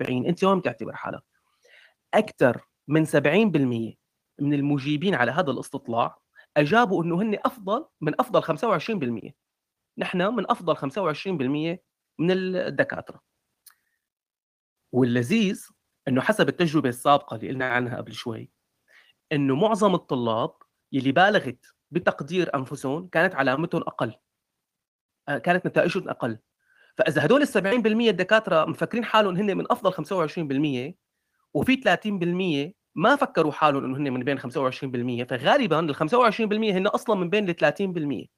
أنت وين بتعتبر حالك؟ أكثر من 70% من المجيبين على هذا الاستطلاع أجابوا إنه هن أفضل من أفضل 25% نحن من أفضل 25% من الدكاترة. واللذيذ إنه حسب التجربة السابقة اللي قلنا عنها قبل شوي إنه معظم الطلاب يلي بالغت بتقدير أنفسهم كانت علامتهم أقل. آه، كانت نتائجهم أقل. فإذا هدول ال 70% الدكاترة مفكرين حالهم هن من أفضل 25% وفي 30% ما فكروا حالهم انه هن من بين 25% فغالبا ال 25% هن أصلا من بين ال 30%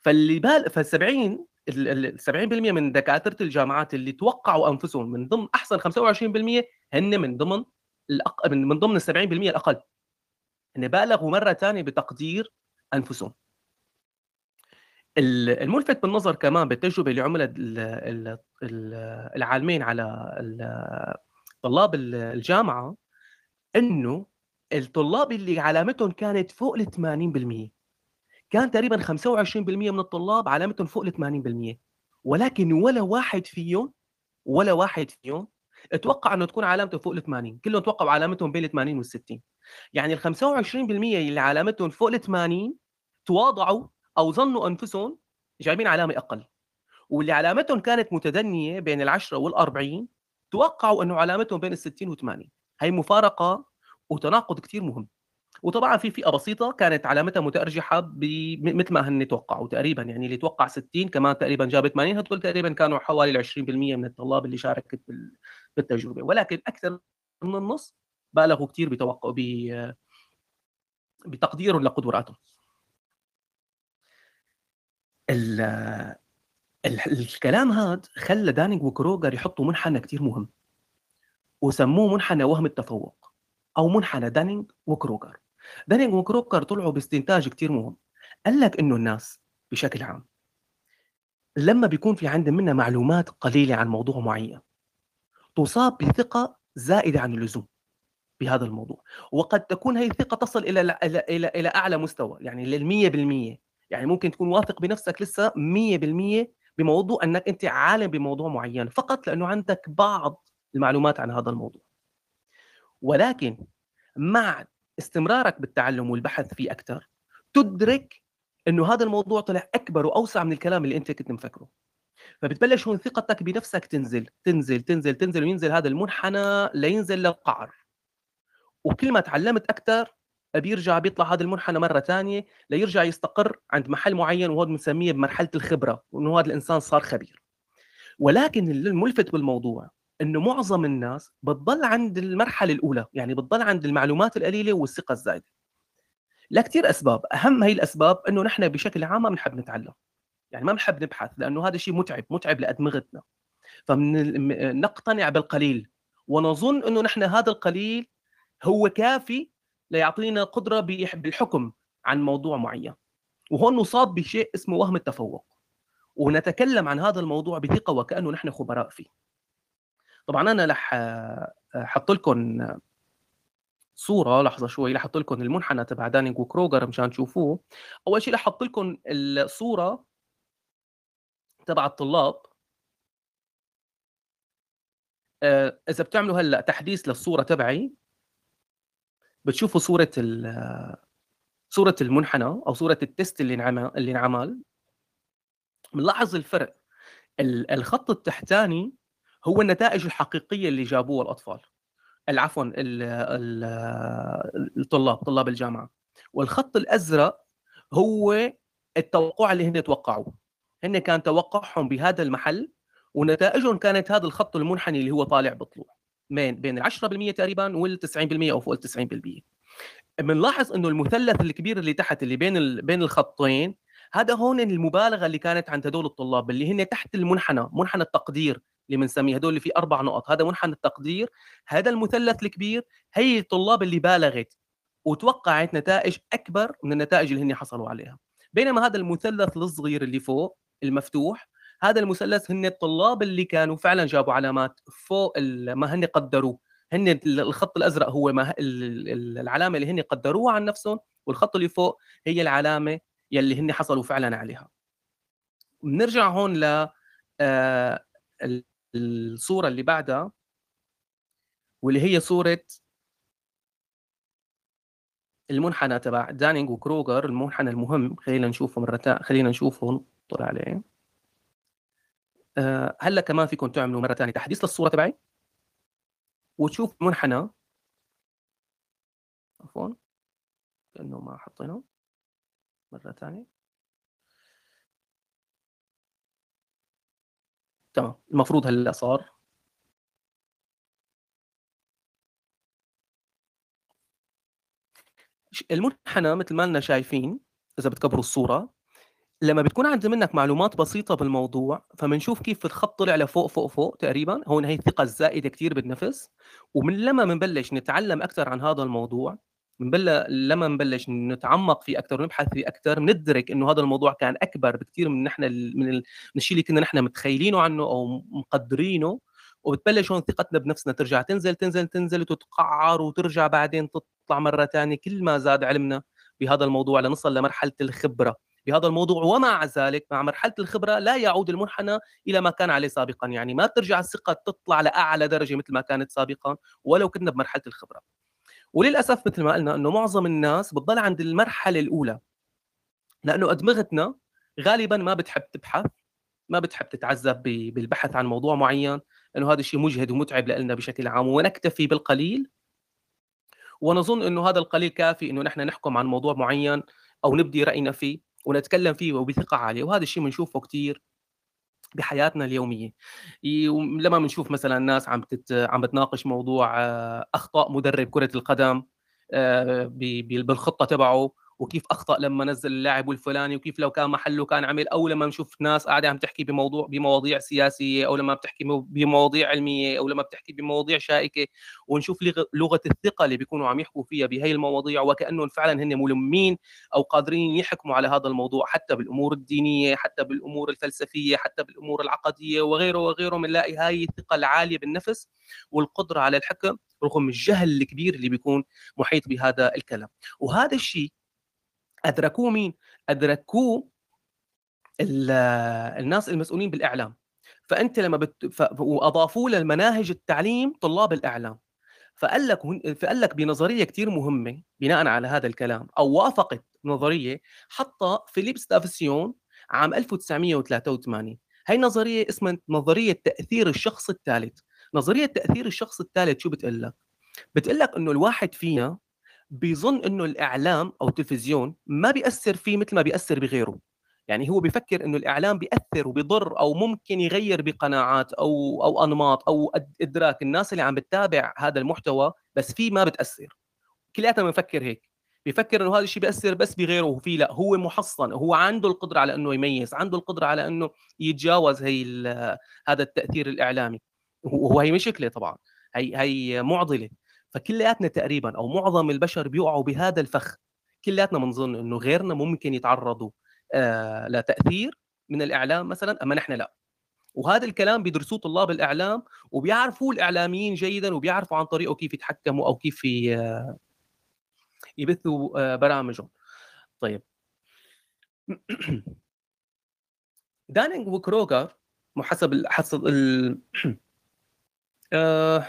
فاللي بال فال 70 ال 70% من دكاترة الجامعات اللي توقعوا أنفسهم من ضمن أحسن 25% هن من ضمن الأق... من ضمن ال 70% الأقل. هن بالغوا مرة ثانية بتقدير أنفسهم. الملفت بالنظر كمان بالتجربة اللي عملت العالمين على طلاب الجامعة إنه الطلاب اللي علامتهم كانت فوق ال 80% كان تقريبا 25% من الطلاب علامتهم فوق ال 80% ولكن ولا واحد فيهم ولا واحد فيهم أتوقع إنه تكون علامته فوق ال 80 كلهم توقعوا علامتهم بين ال 80 وال 60 يعني ال 25% اللي علامتهم فوق ال 80 تواضعوا أو ظنوا أنفسهم جايبين علامة أقل. واللي علامتهم كانت متدنية بين ال 10 وال 40 توقعوا إنه علامتهم بين ال 60 و 80 هي مفارقة وتناقض كثير مهم. وطبعا في فئة بسيطة كانت علامتها متارجحه مثل ما هن توقعوا تقريبا. يعني اللي توقع 60 كمان تقريبا جاب 80 هدول تقريبا كانوا حوالي 20% من الطلاب اللي شاركت بالتجربة. ولكن أكثر من النص بالغوا كثير بتوقع بتقديرهم لقدراتهم. الكلام هذا خلى دانينج وكروجر يحطوا منحنى كثير مهم وسموه منحنى وهم التفوق أو منحنى دانينج وكروجر. دانينج وكروجر طلعوا باستنتاج كثير مهم. قال لك إنه الناس بشكل عام لما بيكون في عندهم منا معلومات قليلة عن موضوع معين تصاب بثقة زائدة عن اللزوم بهذا الموضوع. وقد تكون هي الثقة تصل إلى إلى إلى, إلى أعلى مستوى يعني لل 100% يعني ممكن تكون واثق بنفسك لسه 100% بموضوع أنك أنت عالم بموضوع معين فقط لأنه عندك بعض المعلومات عن هذا الموضوع. ولكن مع استمرارك بالتعلم والبحث فيه أكثر تدرك إنه هذا الموضوع طلع أكبر وأوسع من الكلام اللي أنت كنت مفكره. فبتبلش هون ثقتك بنفسك تنزل تنزل تنزل تنزل وينزل هذا المنحنى لينزل للقعر. وكل ما تعلمت أكثر بيرجع بيطلع هذا المنحنى مرة ثانية ليرجع يستقر عند محل معين وهذا بنسميه بمرحلة الخبرة وإنه هذا الإنسان صار خبير. ولكن الملفت بالموضوع إنه معظم الناس بتضل عند المرحلة الأولى يعني بتضل عند المعلومات القليلة والثقة الزايدة. لكثير أسباب أهم هي الأسباب إنه نحن بشكل عام ما بنحب نتعلم. يعني ما بنحب نبحث لأنه هذا شيء متعب متعب لأدمغتنا. فنقتنع بالقليل ونظن إنه نحن هذا القليل هو كافي ليعطينا قدرة بالحكم عن موضوع معين. وهون نصاب بشيء اسمه وهم التفوق. ونتكلم عن هذا الموضوع بثقة وكأنه نحن خبراء فيه. طبعا أنا رح أحط لكم صورة لحظة شوي رح لكم المنحنى تبع دانينج وكروجر مشان تشوفوه. أول شيء رح لكم الصورة تبع الطلاب. آه، إذا بتعملوا هلأ تحديث للصورة تبعي بتشوفوا صورة صورة المنحنى أو صورة التست اللي انعمل اللي انعمل؟ بنلاحظ الفرق. الخط التحتاني هو النتائج الحقيقية اللي جابوها الأطفال. عفوا الطلاب طلاب الجامعة. والخط الأزرق هو التوقع اللي هن توقعوه هن كان توقعهم بهذا المحل ونتائجهم كانت هذا الخط المنحني اللي هو طالع بطلوع. بين بين ال 10% تقريبا وال 90% أو فوق ال 90% بنلاحظ إنه المثلث الكبير اللي تحت اللي بين. بين الخطين هذا هون المبالغة اللي كانت عند هدول الطلاب اللي هن تحت المنحنى منحنى التقدير اللي بنسميه هدول اللي فيه أربع نقط هذا منحنى التقدير هذا المثلث الكبير هي الطلاب اللي بالغت وتوقعت نتائج أكبر من النتائج اللي هن حصلوا عليها بينما هذا المثلث الصغير اللي فوق المفتوح هذا المثلث هن الطلاب اللي كانوا فعلا جابوا علامات فوق ما هن قدروه. هن الخط الأزرق هو ما العلامة اللي هن قدروها عن نفسهم والخط اللي فوق هي العلامة يلي هن حصلوا فعلا عليها. بنرجع هون ل آه، الصورة اللي بعدها واللي هي صورة المنحنى تبع دانينج وكروجر المنحنى المهم خلينا نشوفه مرة خلينا نشوفه نطلع عليه. هلا كمان فيكم تعملوا مرة ثانية تحديث للصورة تبعي؟ وتشوف منحنى. عفوا. كأنه ما حطيناه. مرة ثانية تمام. المفروض هلا صار. المنحنى مثل ما لنا شايفين إذا بتكبروا الصورة لما بتكون عند منك معلومات بسيطة بالموضوع فبنشوف كيف الخط طلع لفوق فوق فوق تقريبا هون هي الثقة الزائدة كثير بالنفس. ومن لما بنبلش نتعلم أكثر عن هذا الموضوع بنبلش لما نبلش نتعمق فيه أكثر ونبحث فيه أكثر بندرك إنه هذا الموضوع كان أكبر بكثير من نحن من الشيء اللي كنا نحن متخيلينه عنه أو مقدرينه. وبتبلش هون ثقتنا بنفسنا ترجع تنزل تنزل تنزل وتتقعر وترجع بعدين تطلع مرة ثانية كل ما زاد علمنا بهذا الموضوع لنصل لمرحلة الخبرة. بهذا الموضوع ومع ذلك مع مرحلة الخبرة لا يعود المنحنى إلى ما كان عليه سابقا. يعني ما ترجع الثقة تطلع لأعلى درجة مثل ما كانت سابقا ولو كنا بمرحلة الخبرة. وللأسف مثل ما قلنا إنه معظم الناس بتضل عند المرحلة الأولى. لأنه أدمغتنا غالبا ما بتحب تبحث ما بتحب تتعذب بالبحث عن موضوع معين. لأنه هذا الشيء مجهد ومتعب لنا بشكل عام ونكتفي بالقليل. ونظن إنه هذا القليل كافي إنه نحن نحكم عن موضوع معين أو نبدي رأينا فيه. ونتكلم فيه وبثقة عالية وهذا الشيء بنشوفه كثير بحياتنا اليومية. لما بنشوف مثلا ناس عم تت... عم بتناقش موضوع آه، أخطاء مدرب كرة القدم آه، بالخطة تبعه وكيف أخطأ لما نزل اللاعب الفلاني وكيف لو كان محله كان عمل أو لما نشوف ناس قاعدة عم تحكي بموضوع بمواضيع سياسية أو لما بتحكي بمواضيع علمية أو لما بتحكي بمواضيع شائكة ونشوف لغة الثقة اللي بيكونوا عم يحكوا فيها بهي المواضيع وكأنهم فعلا هن ملمين أو قادرين يحكموا على هذا الموضوع حتى بالأمور الدينية حتى بالأمور الفلسفية حتى بالأمور العقدية وغيره وغيره بنلاقي هاي الثقة العالية بالنفس والقدرة على الحكم رغم الجهل الكبير اللي بيكون محيط بهذا الكلام. وهذا الشيء أدركوه مين؟ أدركوه الناس المسؤولين بالإعلام. فأنت لما بت... ف... وأضافوه للمناهج التعليم طلاب الإعلام. فقال لك فقال لك بنظرية كثير مهمة بناء على هذا الكلام أو وافقت نظرية حطها فيليب ستافسيون عام 1983 هي نظرية اسمها نظرية تأثير الشخص الثالث. نظرية تأثير الشخص الثالث شو بتقول لك؟ بتقول لك إنه الواحد فينا بيظن إنه الإعلام أو التلفزيون ما بيأثر فيه مثل ما بيأثر بغيره. يعني هو بيفكر إنه الإعلام بيأثر وبيضر أو ممكن يغير بقناعات أو أو أنماط أو إدراك الناس اللي عم بتتابع هذا المحتوى بس فيه ما بتأثر. كلياتنا بنفكر هيك. بيفكر إنه هذا الشيء بيأثر بس بغيره وفي لا هو محصن. هو عنده القدرة على إنه يميز عنده القدرة على إنه يتجاوز هي هذا التأثير الإعلامي. وهي مشكلة طبعا. هي هي معضلة. فكلياتنا تقريبا أو معظم البشر بيوقعوا بهذا الفخ. كلياتنا بنظن إنه غيرنا ممكن يتعرضوا آه لتأثير من الإعلام مثلا أما نحن لا. وهذا الكلام بيدرسوه طلاب الإعلام وبيعرفوه الإعلاميين جيدا وبيعرفوا عن طريقه كيف يتحكموا أو كيف يبثوا آه برامجهم. طيب. دانينج وكروجر حسب حسب ال... آه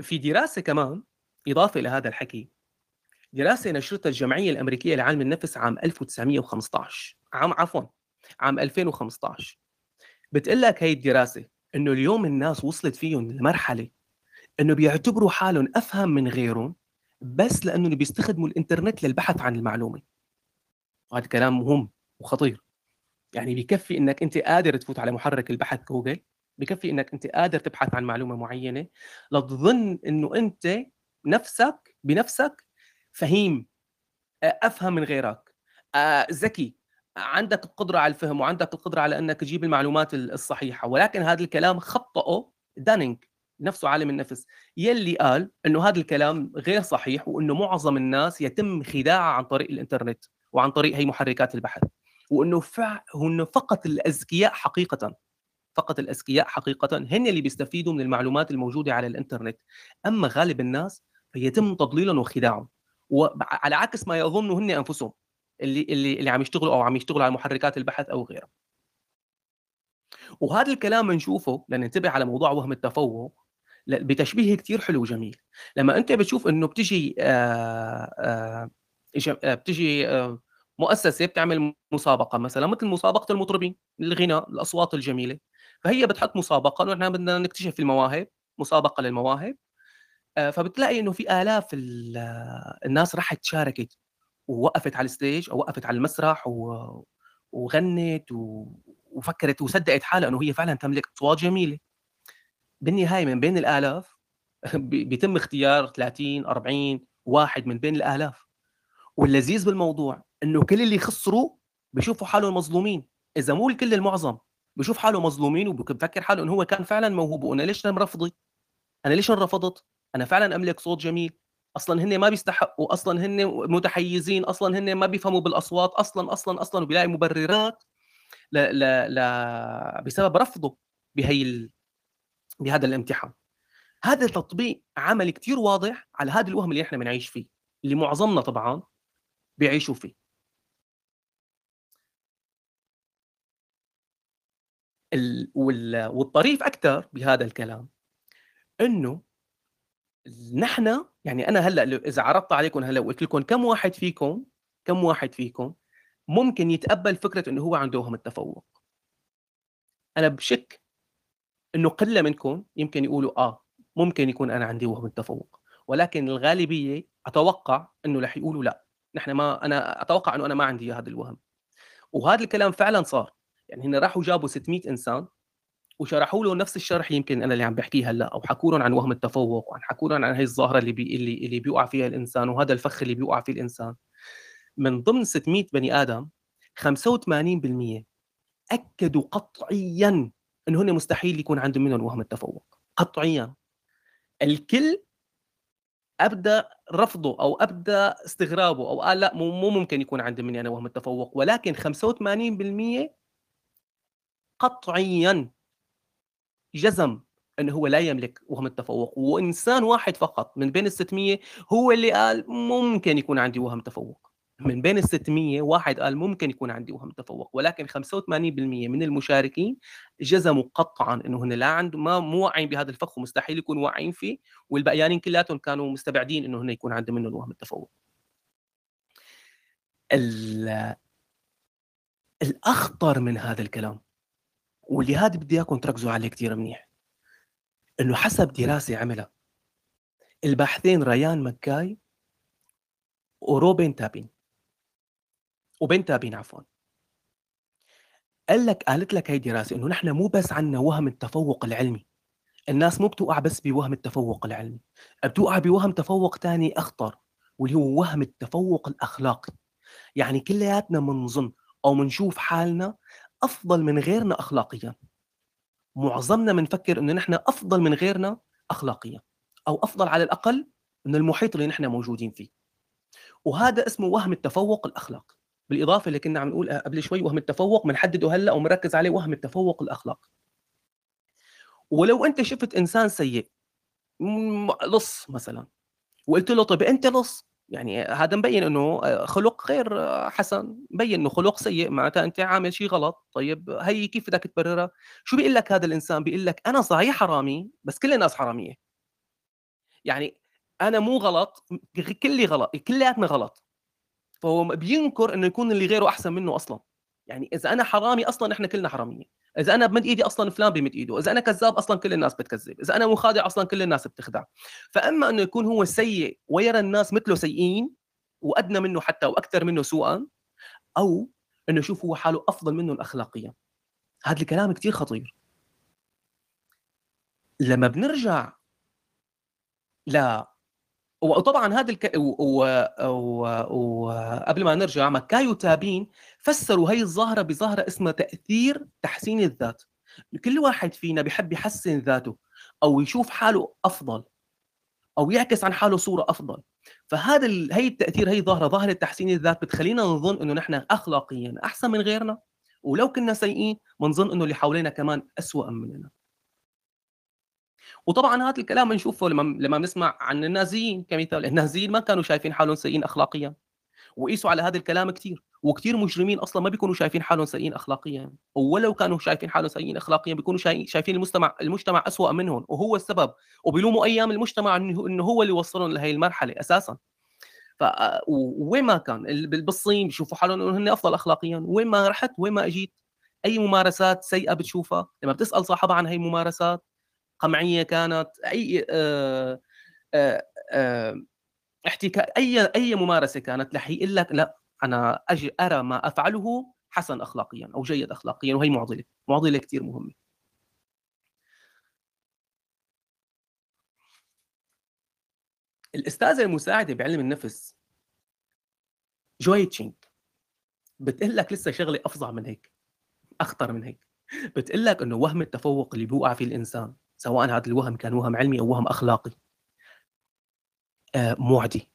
في دراسة كمان إضافة إلى هذا الحكي دراسة نشرتها الجمعية الأمريكية لعلم النفس عام 1915 عام عفوا عام 2015 بتقول لك هي الدراسة إنه اليوم الناس وصلت فيهم لمرحلة إنه بيعتبروا حالهم أفهم من غيرهم بس لأنه بيستخدموا الإنترنت للبحث عن المعلومة. وهذا كلام مهم وخطير. يعني بكفي إنك أنت قادر تفوت على محرك البحث جوجل بكفي إنك أنت قادر تبحث عن معلومة معينة لتظن إنه أنت نفسك بنفسك فهيم أفهم من غيرك. ذكي. عندك القدرة على الفهم وعندك القدرة على إنك تجيب المعلومات الصحيحة. ولكن هذا الكلام خطأه دانينج نفسه عالم النفس. يلي قال إنه هذا الكلام غير صحيح وإنه معظم الناس يتم خداعها عن طريق الإنترنت وعن طريق هي محركات البحث. وإنه فع... فقط الأذكياء حقيقه. فقط الأذكياء حقيقه هن اللي بيستفيدوا من المعلومات الموجودة على الإنترنت. أما غالب الناس فيتم تضليلهم وخداعهم. وعلى عكس ما يظنوا هن أنفسهم اللي اللي اللي عم يشتغلوا أو عم يشتغلوا على محركات البحث أو غيرها. وهذا الكلام بنشوفه لننتبه على موضوع وهم التفوق. بتشبيه كتير حلو وجميل. لما أنت بتشوف إنه بتجي آآ آآ بتجي آآ مؤسسة بتعمل مسابقة مثلا مثل مسابقة المطربين الغناء الأصوات الجميلة. فهي بتحط مسابقة انه إحنا بدنا نكتشف المواهب مسابقة للمواهب فبتلاقي إنه في آلاف الناس راحت شاركت ووقفت على الستيج أو وقفت على المسرح. وغنت. وفكرت وصدقت حالها إنه هي فعلا تملك أصوات جميلة بالنهاية من بين الآلاف بيتم اختيار 30 40 واحد من بين الآلاف واللذيذ بالموضوع إنه كل اللي خسروا بيشوفوا حالهم مظلومين إذا مو الكل المعظم بشوف حاله مظلومين وبفكر حاله انه هو كان فعلا موهوب وأنا ليش أنا مرفضي أنا ليش انرفضت أنا فعلا أملك صوت جميل. أصلا هن ما بيستحقوا أصلا هن متحيزين أصلا هن ما بيفهموا بالأصوات أصلا أصلا أصلا وبيلاقي مبررات ل... ل... ل... بسبب رفضه بهي. بهذا الامتحان. هذا تطبيق عملي كتير واضح على هذا الوهم اللي إحنا بنعيش فيه اللي معظمنا طبعا بيعيشوا فيه. ال... وال... والطريف أكثر بهذا الكلام إنه نحن يعني أنا هلأ إذا عرضت عليكم هلأ وقلت لكم كم واحد فيكم كم واحد فيكم ممكن يتقبل فكرة إنه هو عنده وهم التفوق؟ أنا بشك إنه قلة منكم يمكن يقولوا آه ممكن يكون أنا عندي وهم التفوق ولكن الغالبية أتوقع إنه رح يقولوا لا نحن ما أنا أتوقع إنه أنا ما عندي هذا الوهم. وهذا الكلام فعلا صار. يعني هن راحوا جابوا 600 إنسان وشرحوا له نفس الشرح يمكن أنا اللي عم بحكيه هلأ أو حكوا لهم عن وهم التفوق وعن حكوا لهم عن هي الظاهرة اللي بي اللي اللي بيوقع فيها الإنسان وهذا الفخ اللي بيوقع فيه الإنسان. من ضمن 600 بني آدم 85% أكدوا قطعيا إنه هن مستحيل يكون عندهم منهم وهم التفوق. قطعيا. الكل ابدا رفضه أو ابدا استغرابه أو قال لأ مو ممكن يكون عندي مني أنا وهم التفوق ولكن 85% قطعيا. جزم انه هو لا يملك وهم التفوق. وإنسان واحد فقط من بين ال 600 هو اللي قال ممكن يكون عندي وهم تفوق. من بين ال 600 واحد قال ممكن يكون عندي وهم تفوق. ولكن 85% من المشاركين جزموا قطعا إنه هن لا عنده ما مو واعيين بهذا الفخ ومستحيل يكونوا واعيين فيه. والبقيانين كلياتهم كانوا مستبعدين إنه هن يكون عندهم منهم وهم التفوق الأخطر من هذا الكلام واللي هذا بدي إياكم تركزوا عليه كثير منيح. إنه حسب دراسة عملها الباحثين ريان مكاي وروبين تابين. وبين تابين عفوا. قال لك قالت لك هي دراسة إنه نحن مو بس عندنا وهم التفوق العلمي. الناس مو بتوقع بس بوهم التفوق العلمي بتوقع بوهم تفوق ثاني أخطر واللي هو وهم التفوق الأخلاقي. يعني كلياتنا بنظن أو بنشوف حالنا أفضل من غيرنا اخلاقيا. معظمنا بنفكر انه نحن أفضل من غيرنا اخلاقيا أو أفضل على الأقل من المحيط اللي نحن موجودين فيه. وهذا اسمه وهم التفوق الأخلاقي. بالإضافة اللي كنا عم نقول قبل شوي وهم التفوق بنحدده هلا ومركز عليه وهم التفوق الأخلاقي. ولو أنت شفت إنسان سيء لص مثلا وقلت له طيب أنت لص؟ يعني هذا مبين إنه آه، خلق غير حسن مبين إنه خلق سيء معناتها أنت عامل شيء غلط. طيب هي كيف بدك تبررها؟ شو بيقول لك هذا الإنسان؟ بيقول لك أنا صحيح حرامي بس كل الناس حرامية. يعني أنا مو غلط كلي غلط كلياتنا غلط. فهو بينكر إنه يكون اللي غيره أحسن منه أصلا. يعني إذا أنا حرامي أصلا إحنا كلنا حرامية. إذا أنا بمد إيدي أصلا فلان بمد إيده إذا أنا كذاب أصلا كل الناس بتكذب إذا أنا مخادع أصلا كل الناس بتخدع. فأما إنه يكون هو سيء ويرى الناس مثله سيئين وأدنى منه حتى وأكثر منه سوءا أو إنه يشوف هو حاله أفضل منهم اخلاقيا هذا الكلام كثير خطير. لما بنرجع لا وطبعا هذا الك... وقبل ما نرجع مكاي تابين فسروا هي الظاهرة بظاهرة اسمها تأثير تحسين الذات. كل واحد فينا بيحب يحسن ذاته أو يشوف حاله أفضل أو يعكس عن حاله صورة أفضل. فهذا ال... هي التأثير هي ظاهره ظاهرة تحسين الذات بتخلينا نظن إنه نحن اخلاقيا أحسن من غيرنا. ولو كنا سيئين بنظن إنه اللي حوالينا كمان اسوء مننا. وطبعا هذا الكلام بنشوفه لما لما بنسمع عن النازيين كمثال. النازيين ما كانوا شايفين حالهم سيئين اخلاقيا. وقيسوا على هذا الكلام كثير وكثير مجرمين أصلا ما بيكونوا شايفين حالهم سيئين اخلاقيا. ولو كانوا شايفين حالهم سيئين اخلاقيا بيكونوا شايفين المجتمع المجتمع اسوء منهم. وهو السبب. وبيلوموا أيام المجتمع انه هو اللي وصلهم لهي المرحلة أساسا. ف وين ما كان. بالصين بيشوفوا حالهم إنه هن أفضل اخلاقيا. وين ما رحت وين ما إجيت أي ممارسات سيئة بتشوفها. لما بتسأل صاحبها عن هي الممارسات قمعية كانت أي آه آه آه احتكاك أي أي ممارسة كانت رح يقول لك لا أنا أجي أرى ما أفعله حسن اخلاقيا أو جيد اخلاقيا وهي معضلة معضلة كثير مهمة. الأستاذة المساعدة بعلم النفس جوي تشينج بتقول لك لسه شغلة أفظع من هيك أخطر من هيك بتقول لك إنه وهم التفوق اللي بيوقع فيه الإنسان. سواء هذا الوهم كان وهم علمي أو وهم أخلاقي. آه معدي.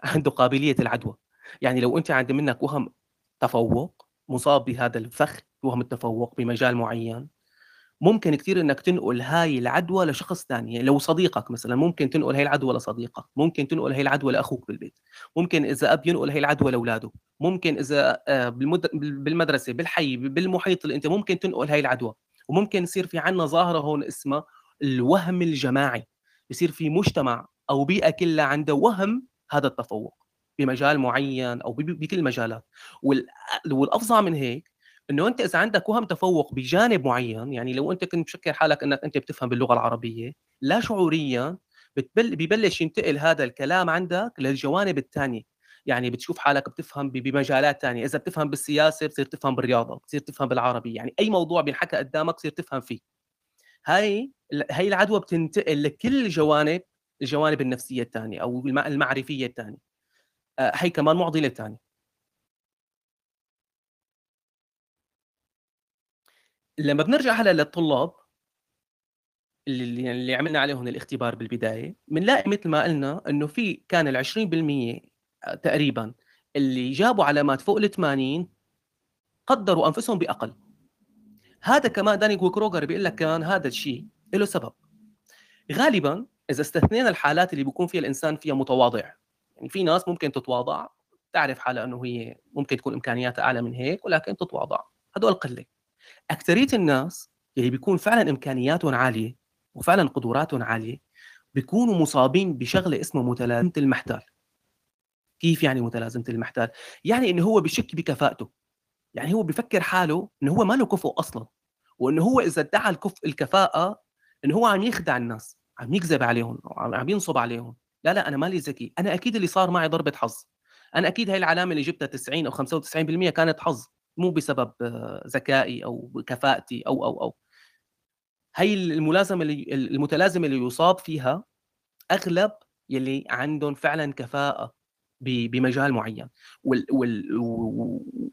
عنده قابلية العدوى. يعني لو أنت عند منك وهم تفوق مصاب بهذا الفخ وهم التفوق بمجال معين ممكن كثير إنك تنقل هاي العدوى لشخص ثاني. يعني لو صديقك مثلا ممكن تنقل هاي العدوى لصديقك. ممكن تنقل هاي العدوى لأخوك بالبيت. ممكن إذا أب ينقل هاي العدوى لأولاده. ممكن إذا آه، بالمدرسة بالحي بالمحيط اللي أنت ممكن تنقل هاي العدوى. وممكن يصير في عندنا ظاهرة هون اسمها الوهم الجماعي. يصير في مجتمع أو بيئة كلها عندها وهم هذا التفوق بمجال معين أو بكل المجالات والأفظع من هيك إنه أنت إذا عندك وهم تفوق بجانب معين يعني لو أنت كنت مفكر حالك إنك أنت بتفهم باللغة العربية لا شعوريا ببلش ينتقل هذا الكلام عندك للجوانب الثانية. يعني بتشوف حالك بتفهم بمجالات ثانية إذا بتفهم بالسياسة بتصير تفهم بالرياضة بتصير تفهم بالعربي يعني أي موضوع بينحكى قدامك بتصير تفهم فيه. هاي هاي العدوى بتنتقل لكل جوانب الجوانب النفسية الثانية أو المعرفية الثانية آه، هي كمان معضلة ثانية لما بنرجع هلأ للطلاب اللي اللي عملنا عليهم الاختبار بالبداية بنلاقي مثل ما قلنا إنه في كان ال 20% تقريبا اللي جابوا علامات فوق ال 80 قدروا أنفسهم بأقل. هذا كمان دانيك وكروجر بيقول لك كان هذا الشيء له سبب. غالبا إذا استثنينا الحالات اللي بيكون فيها الإنسان فيها متواضع يعني في ناس ممكن تتواضع تعرف حالها إنه هي ممكن تكون إمكانياتها أعلى من هيك ولكن تتواضع. هدول قلة. أكثرية الناس اللي بيكون فعلا إمكانياتهم عالية وفعلا قدراتهم عالية بيكونوا مصابين بشغلة اسمها متلازمة المحتال. كيف يعني متلازمة المحتال؟ يعني إنه هو بشك بكفاءته. يعني هو بفكر حاله إنه هو ما له كفؤ أصلا وإنه هو إذا ادعى الكفء الكفاءة إنه هو عم يخدع الناس عم يكذب عليهم عم ينصب عليهم. لا لا أنا مالي ذكي. أنا أكيد اللي صار معي ضربة حظ. أنا أكيد هاي العلامة اللي جبتها 90 أو 95% كانت حظ مو بسبب ذكائي أو كفاءتي أو أو أو. هي الملازمة اللي المتلازمة اللي يصاب فيها أغلب يلي عندهم فعلا كفاءة بمجال معين. وال وال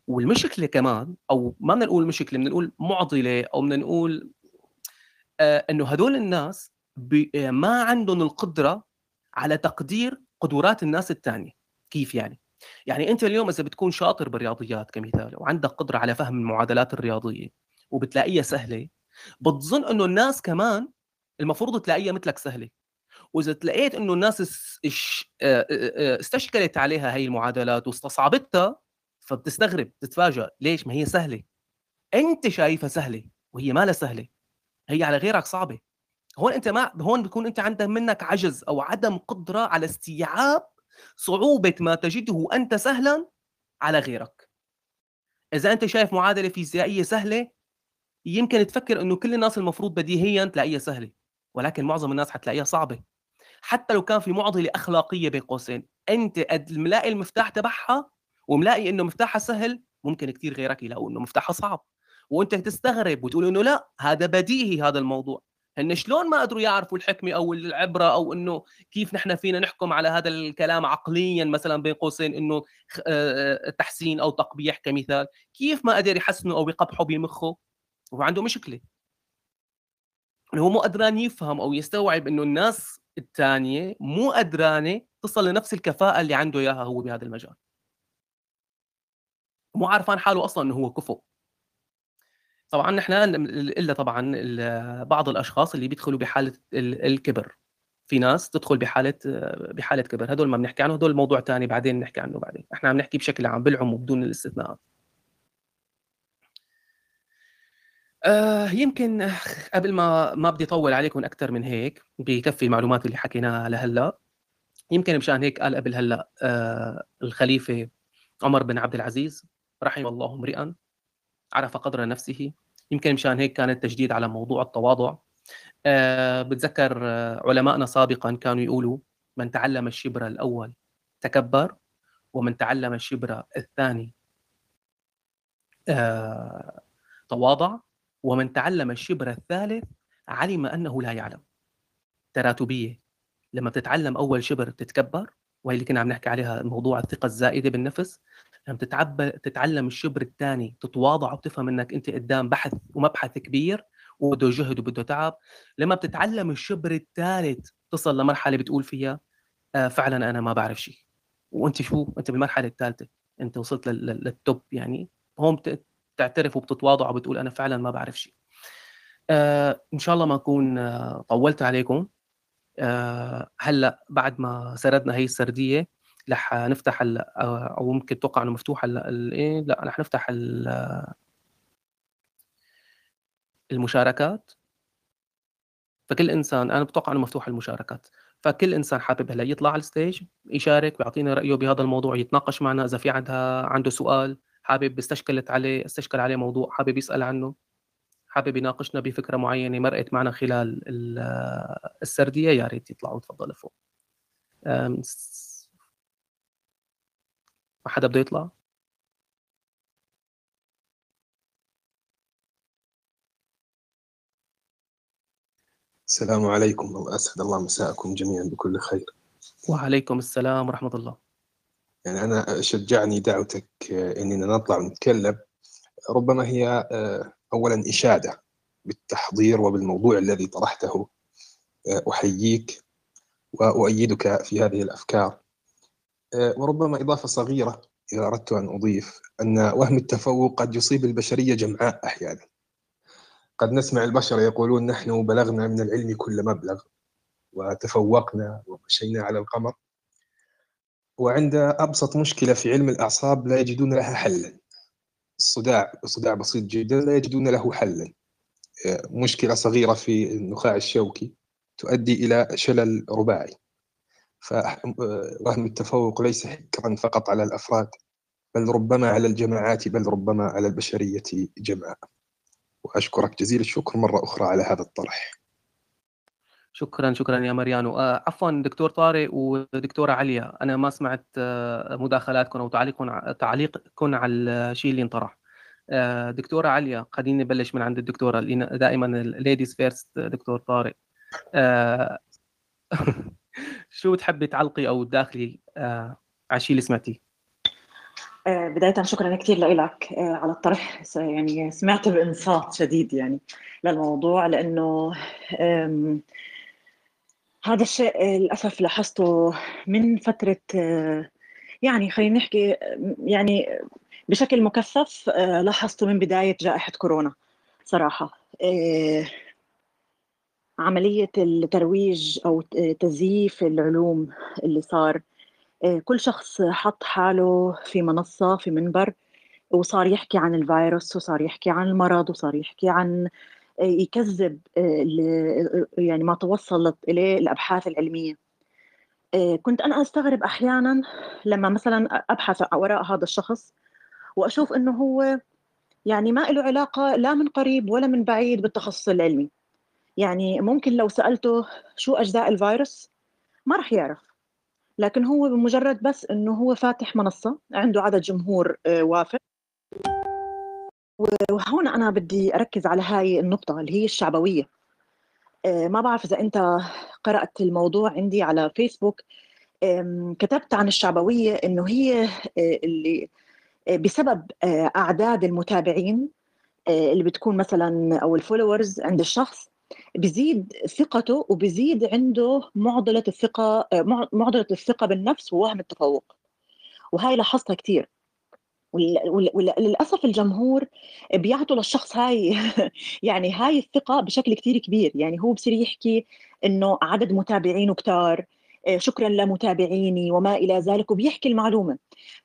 والمشكلة كمان أو ما بدنا نقول مشكلة بدنا نقول معضلة أو بدنا نقول آه إنه هدول الناس ما عندهم القدرة على تقدير قدرات الناس الثانية كيف يعني؟ يعني أنت اليوم إذا بتكون شاطر بالرياضيات كمثال وعندك قدرة على فهم المعادلات الرياضية وبتلاقيها سهلة بتظن إنه الناس كمان المفروض تلاقيها مثلك سهلة. وإذا تلاقيت إنه الناس استشكلت عليها هي المعادلات واستصعبتها فبتستغرب تتفاجئ ليش؟ ما هي سهلة. أنت شايفها سهلة وهي ما لها سهلة. هي على غيرك صعبة. هون أنت ما هون بيكون أنت عندك منك عجز أو عدم قدرة على استيعاب صعوبة ما تجده أنت سهلا على غيرك. إذا أنت شايف معادلة فيزيائية سهلة يمكن تفكر إنه كل الناس المفروض بديهيا تلاقيها سهلة ولكن معظم الناس حتلاقيها صعبة. حتى لو كان في معضلة أخلاقية بين قوسين. أنت قد ملاقي المفتاح تبعها وملاقي إنه مفتاحها سهل ممكن كثير غيرك يلاقوا إنه مفتاحها صعب. وأنت تستغرب وتقول إنه لا هذا بديهي هذا الموضوع. هن شلون ما قدروا يعرفوا الحكمة أو العبرة أو إنه كيف نحن فينا نحكم على هذا الكلام عقليا مثلا بين قوسين إنه تحسين أو تقبيح كمثال. كيف ما قدر يحسنه أو يقبحه بمخه وهو عنده مشكلة. هو مو قدران يفهم أو يستوعب إنه الناس الثانية مو قدرانة تصل لنفس الكفاءة اللي عنده إياها هو بهذا المجال. مو عارفان حاله أصلا إنه هو كفؤ طبعا نحن إلا طبعا بعض الأشخاص اللي بيدخلوا بحالة الكبر. في ناس تدخل بحالة بحالة كبر. هدول ما بنحكي عنه هدول موضوع ثاني بعدين نحكي عنه بعدين. إحنا عم نحكي بشكل عام بالعموم بدون الاستثناءات. آه يمكن قبل ما ما بدي أطول عليكم أكثر من هيك بكفي المعلومات اللي حكيناها لهلأ. يمكن مشان هيك قال قبل هلأ آه الخليفة عمر بن عبد العزيز رحم الله امرئا عرف قدر نفسه. يمكن مشان هيك كان التجديد على موضوع التواضع. أه بتذكر علمائنا سابقا كانوا يقولوا من تعلم الشبر الأول تكبر ومن تعلم الشبر الثاني أه تواضع. ومن تعلم الشبر الثالث علم أنه لا يعلم. تراتبية لما بتتعلم أول شبر تتكبر وهي اللي كنا عم نحكي عليها موضوع الثقة الزائدة بالنفس. لما تتعب تتعلم الشبر الثاني تتواضع وتفهم إنك أنت قدام بحث ومبحث كبير وبده جهد وبده تعب. لما بتتعلم الشبر الثالث تصل لمرحلة بتقول فيها آه فعلا أنا ما بعرف شيء. وأنت شو؟ أنت بالمرحلة الثالثة أنت وصلت للتوب يعني. هون بتعترف وبتتواضع وبتقول أنا فعلا ما بعرف شيء آه إن شاء الله ما أكون آه طولت عليكم. آه هلأ بعد ما سردنا هي السردية رح نفتح أو ممكن توقع إنه مفتوح إيه لأ رح نفتح المشاركات. فكل إنسان أنا بتوقع إنه مفتوح المشاركات. فكل إنسان حابب هلأ يطلع على الستيج يشارك ويعطينا رأيه بهذا الموضوع يتناقش معنا إذا في عندها عنده سؤال. حابب استشكلت عليه استشكل عليه موضوع حابب يسأل عنه حابب يناقشنا بفكرة معينة مرقت معنا خلال السردية يا ريت يطلعوا تفضلوا فوق ما حدا بده يطلع؟ السلام عليكم وأسعد الله مساءكم جميعا بكل خير. وعليكم السلام ورحمة الله. يعني أنا شجعني دعوتك أننا نطلع ونتكلم. ربما هي آه، أولا إشادة بالتحضير وبالموضوع الذي طرحته آه، أحييك وأؤيدك في هذه الأفكار. آه، وربما إضافة صغيرة إذا أردت أن أضيف أن وهم التفوق قد يصيب البشرية جمعاء أحيانا. قد نسمع البشر يقولون نحن بلغنا من العلم كل مبلغ وتفوقنا ومشينا على القمر. وعند أبسط مشكلة في علم الأعصاب لا يجدون لها حلا الصداع صداع بسيط جدا لا يجدون له حلا آه، مشكلة صغيرة في النخاع الشوكي تؤدي إلى شلل رباعي. فوهم التفوق ليس حكرا فقط على الأفراد بل ربما على الجماعات بل ربما على البشرية جمعاء وأشكرك جزيل الشكر مرة أخرى على هذا الطرح. شكرا شكرا يا مريانو. آه عفوا دكتور طارق ودكتورة عليا أنا ما سمعت آه مداخلاتكم أو تعليقكم تعليقكم على الشيء اللي انطرح. آه دكتورة عليا خليني نبلش من عند الدكتورة دائما ال ladies first دكتور طارق. آه شو بتحبي تعلقي أو تداخلي آه على الشيء اللي سمعتيه؟ آه بداية شكرا كثير لك آه على الطرح. يعني سمعت بإنصات شديد يعني للموضوع لأنه هذا الشيء للأسف لاحظته من فترة آه، يعني خلينا نحكي يعني بشكل مكثف آه، لاحظته من بداية جائحة كورونا صراحة. آه، عملية الترويج أو تزييف العلوم اللي صار آه، كل شخص حط حاله في منصة في منبر وصار يحكي عن الفيروس وصار يحكي عن المرض وصار يحكي عن آه، يكذب آه، يعني ما توصلت إليه الأبحاث العلمية. كنت أنا أستغرب أحيانا لما مثلا أبحث وراء هذا الشخص وأشوف أنه هو يعني ما له علاقة لا من قريب ولا من بعيد بالتخصص العلمي. يعني ممكن لو سألته شو أجزاء الفيروس ما راح يعرف. لكن هو بمجرد بس إنه هو فاتح منصة عنده عدد جمهور آه، وافر. وهون أنا بدي أركز على هاي النقطة اللي هي الشعبوية. آه، ما بعرف إذا أنت قرأت الموضوع عندي على فيسبوك. كتبت عن الشعبوية إنه هي آه، اللي بسبب أعداد المتابعين اللي بتكون مثلا أو الفولورز عند الشخص بزيد ثقته وبزيد عنده معضلة الثقة معضلة الثقة بالنفس ووهم التفوق. وهاي لاحظتها كثير وللاسف الجمهور بيعطوا للشخص هاي يعني هاي الثقة بشكل كثير كبير. يعني هو بصير يحكي إنه عدد متابعينه كتار آه، شكرا لمتابعيني وما إلى ذلك وبيحكي المعلومة.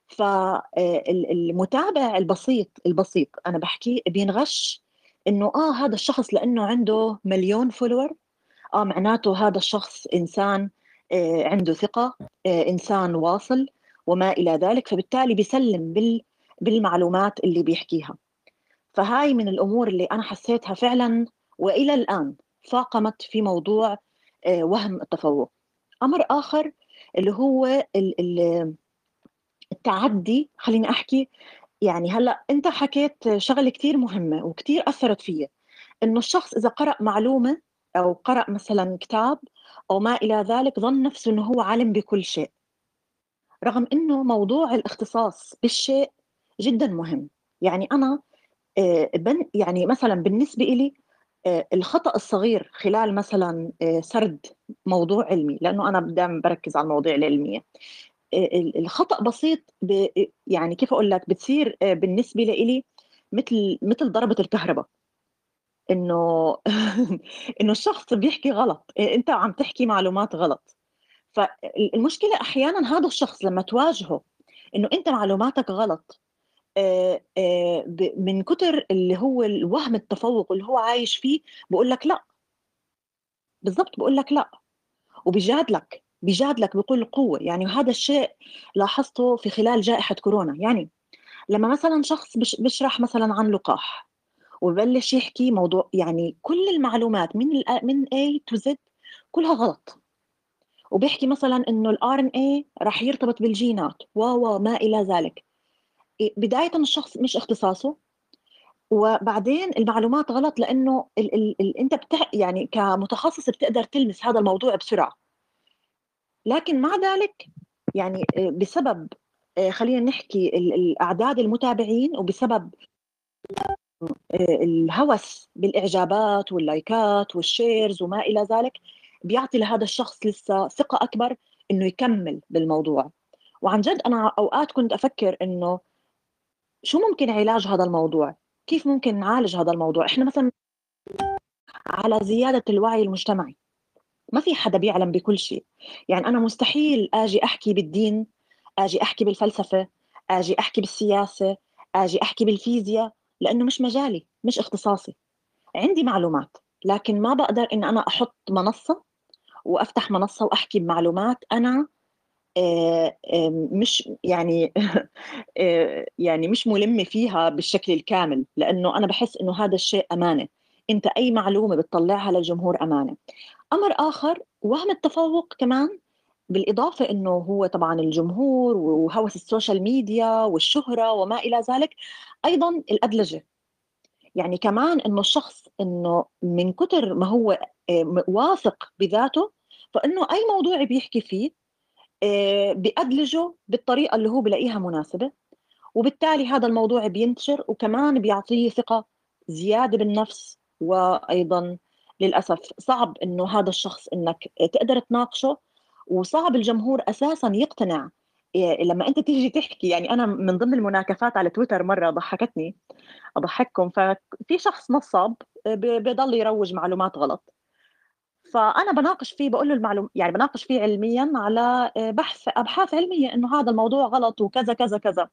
فالمتابع البسيط البسيط أنا بحكي بينغش إنه آه هذا الشخص لأنه عنده مليون فولور آه معناته هذا الشخص إنسان آه عنده ثقة آه إنسان واصل وما إلى ذلك. فبالتالي بيسلم بال بالمعلومات اللي بيحكيها. فهاي من الأمور اللي أنا حسيتها فعلا وإلى الآن فاقمت في موضوع آه، وهم التفوق. أمر آخر اللي هو التعدي خليني أحكي يعني هلأ أنت حكيت شغلة كثير مهمة وكثير أثرت فيي إنه الشخص إذا قرأ معلومة أو قرأ مثلا كتاب أو ما إلى ذلك ظن نفسه إنه هو عالم بكل شيء. رغم إنه موضوع الاختصاص بالشيء جدا مهم. يعني أنا آه، يعني مثلا بالنسبة لي آه، الخطأ الصغير خلال مثلا آه، سرد موضوع علمي لأنه أنا دائما بركز على المواضيع العلمية. الخطأ بسيط يعني كيف أقول لك بتصير بالنسبة لي مثل مثل ضربة الكهرباء. إنه إنه الشخص بيحكي غلط أنت عم تحكي معلومات غلط. فالمشكلة أحيانا هذا الشخص لما تواجهه إنه أنت معلوماتك غلط من كتر اللي هو الوهم التفوق اللي هو عايش فيه بقول لك لأ. بالضبط بقول لك لأ. وبيجادلك بيجادلك بكل قوة. يعني هذا الشيء لاحظته في خلال جائحة كورونا. يعني لما مثلا شخص بيشرح مثلا عن لقاح وببلش يحكي موضوع يعني كل المعلومات من من A to Z كلها غلط. وبيحكي مثلا إنه الار ان اي راح يرتبط بالجينات. و ما إلى ذلك. بداية الشخص مش اختصاصه وبعدين المعلومات غلط لأنه ال ال ال أنت بتح يعني كمتخصص بتقدر تلمس هذا الموضوع بسرعة. لكن مع ذلك يعني آه، بسبب آه، خلينا نحكي الاعداد المتابعين وبسبب آه، الهوس بالإعجابات واللايكات والشيرز وما إلى ذلك بيعطي لهذا الشخص لسه ثقة أكبر إنه يكمل بالموضوع. وعن جد أنا أوقات كنت أفكر إنه شو ممكن علاج هذا الموضوع؟ كيف ممكن نعالج هذا الموضوع؟ إحنا مثلا على زيادة الوعي المجتمعي. ما في حدا بيعلم بكل شيء. يعني أنا مستحيل آجي أحكي بالدين آجي أحكي بالفلسفة آجي أحكي بالسياسة آجي أحكي بالفيزياء لأنه مش مجالي مش اختصاصي. عندي معلومات لكن ما بقدر إن أنا أحط منصة وأفتح منصة وأحكي بمعلومات آه، مش يعني آه، يعني مش ملمه فيها بالشكل الكامل لأنه أنا بحس إنه هذا الشيء أمانة. أنت أي معلومة بتطلعها للجمهور أمانة. أمر آخر وهم التفوق كمان بالإضافة إنه هو طبعا الجمهور وهوس السوشيال ميديا والشهرة وما إلى ذلك أيضا الأدلجة. يعني كمان إنه الشخص إنه من كتر ما هو آه، واثق بذاته فإنه أي موضوع بيحكي فيه آه، بأدلجه بالطريقة اللي هو بلاقيها مناسبة. وبالتالي هذا الموضوع بينتشر وكمان بيعطيه ثقة زيادة بالنفس وأيضا للأسف صعب إنه هذا الشخص إنك تقدر تناقشه. وصعب الجمهور أساسا يقتنع إيه، لما أنت تيجي تحكي. يعني أنا من ضمن المناكفات على تويتر مرة ضحكتني أضحككم. ففي شخص نصاب بضل يروج معلومات غلط. فأنا بناقش فيه بقول له المعلوم يعني بناقش فيه علميا على آه، بحث أبحاث علمية إنه هذا الموضوع غلط وكذا كذا كذا.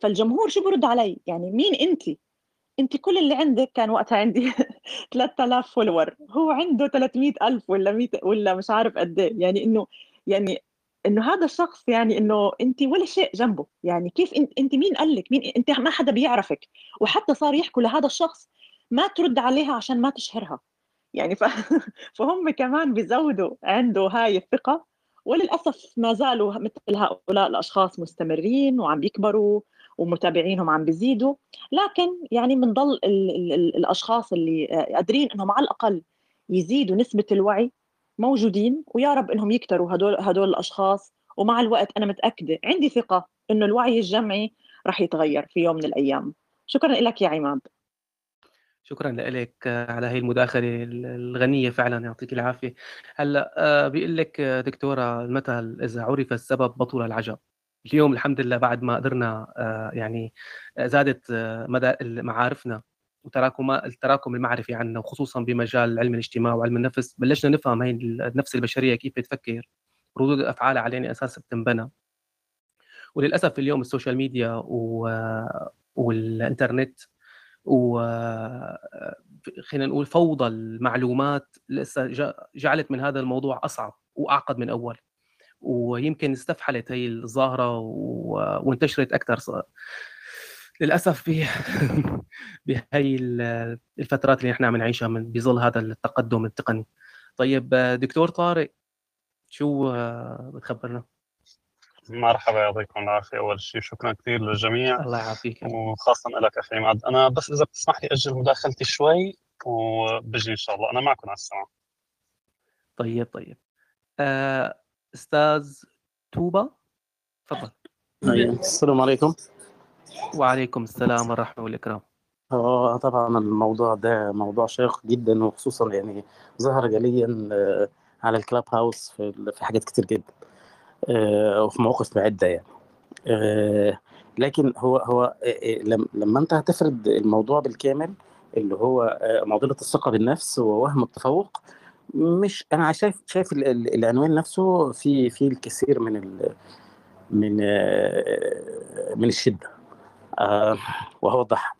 فالجمهور شو برد علي؟ يعني مين أنت؟ أنت كل اللي عندك كان وقتها عندي 3000 فولور هو عنده 300000 ولا 100 ولا مش عارف قد إيه. يعني إنه يعني إنه هذا الشخص يعني إنه أنت ولا شيء جنبه. يعني كيف انت, أنت مين قال لك مين أنت ما حدا بيعرفك. وحتى صار يحكوا لهذا الشخص ما ترد عليها عشان ما تشهرها. يعني ف... فهم كمان بيزودوا عنده هاي الثقة وللأسف ما زالوا مثل هؤلاء الأشخاص مستمرين وعم بيكبروا ومتابعينهم عم بيزيدوا لكن يعني بنضل ال... ال... الأشخاص اللي قادرين إنهم على الأقل يزيدوا نسبة الوعي موجودين ويا رب إنهم يكتروا هدول هدول الأشخاص. ومع الوقت أنا متأكدة عندي ثقة إنه الوعي الجمعي رح يتغير في يوم من الأيام. شكرا لك يا عماد. شكرا لك على هي المداخلة الغنية فعلا يعطيك العافية. هلأ آه، بيقول لك دكتورة المثل إذا عرف السبب بطل العجب؟ اليوم الحمد لله بعد ما قدرنا آه، يعني آه، زادت آه، مدى معارفنا وتراكم التراكم المعرفي عنا وخصوصا بمجال علم الاجتماع وعلم النفس. بلشنا نفهم هي النفس البشرية كيف بتفكر ردود الافعال على اي أساس بتنبنى. وللأسف اليوم ال social media و... والإنترنت و خلينا نقول فوضى المعلومات لسه جعلت من هذا الموضوع أصعب وأعقد من أول ويمكن استفحلت هي الظاهرة. وانتشرت أكثر للأسف بهي الفترات اللي نحن عم نعيشها من بظل هذا التقدم التقني طيب دكتور طارق شو بتخبرنا؟ مرحبا يعطيكم العافية. أول شيء شكرا كثير للجميع. الله يعافيك. وخاصة لك أخي عماد أنا بس إذا بتسمح لي أجل مداخلتي شوي وبجي إن شاء الله. أنا معكم على السمع طيب طيب. آه، أستاذ توبة تفضل. طيب، السلام عليكم. وعليكم السلام ورحمه والإكرام. هو طبعا الموضوع ده موضوع شيق جدا وخصوصا يعني ظهر جليا آه، على الكلاب هاوس في حاجات كتير جدا. وفي مواقف عده يعني. لكن هو هو لما انت هتفرد الموضوع بالكامل اللي هو معضلة الثقة بالنفس ووهم التفوق مش أنا شايف شايف العنوان نفسه في في الكثير من ال من من الشدة. آه، وهوضحها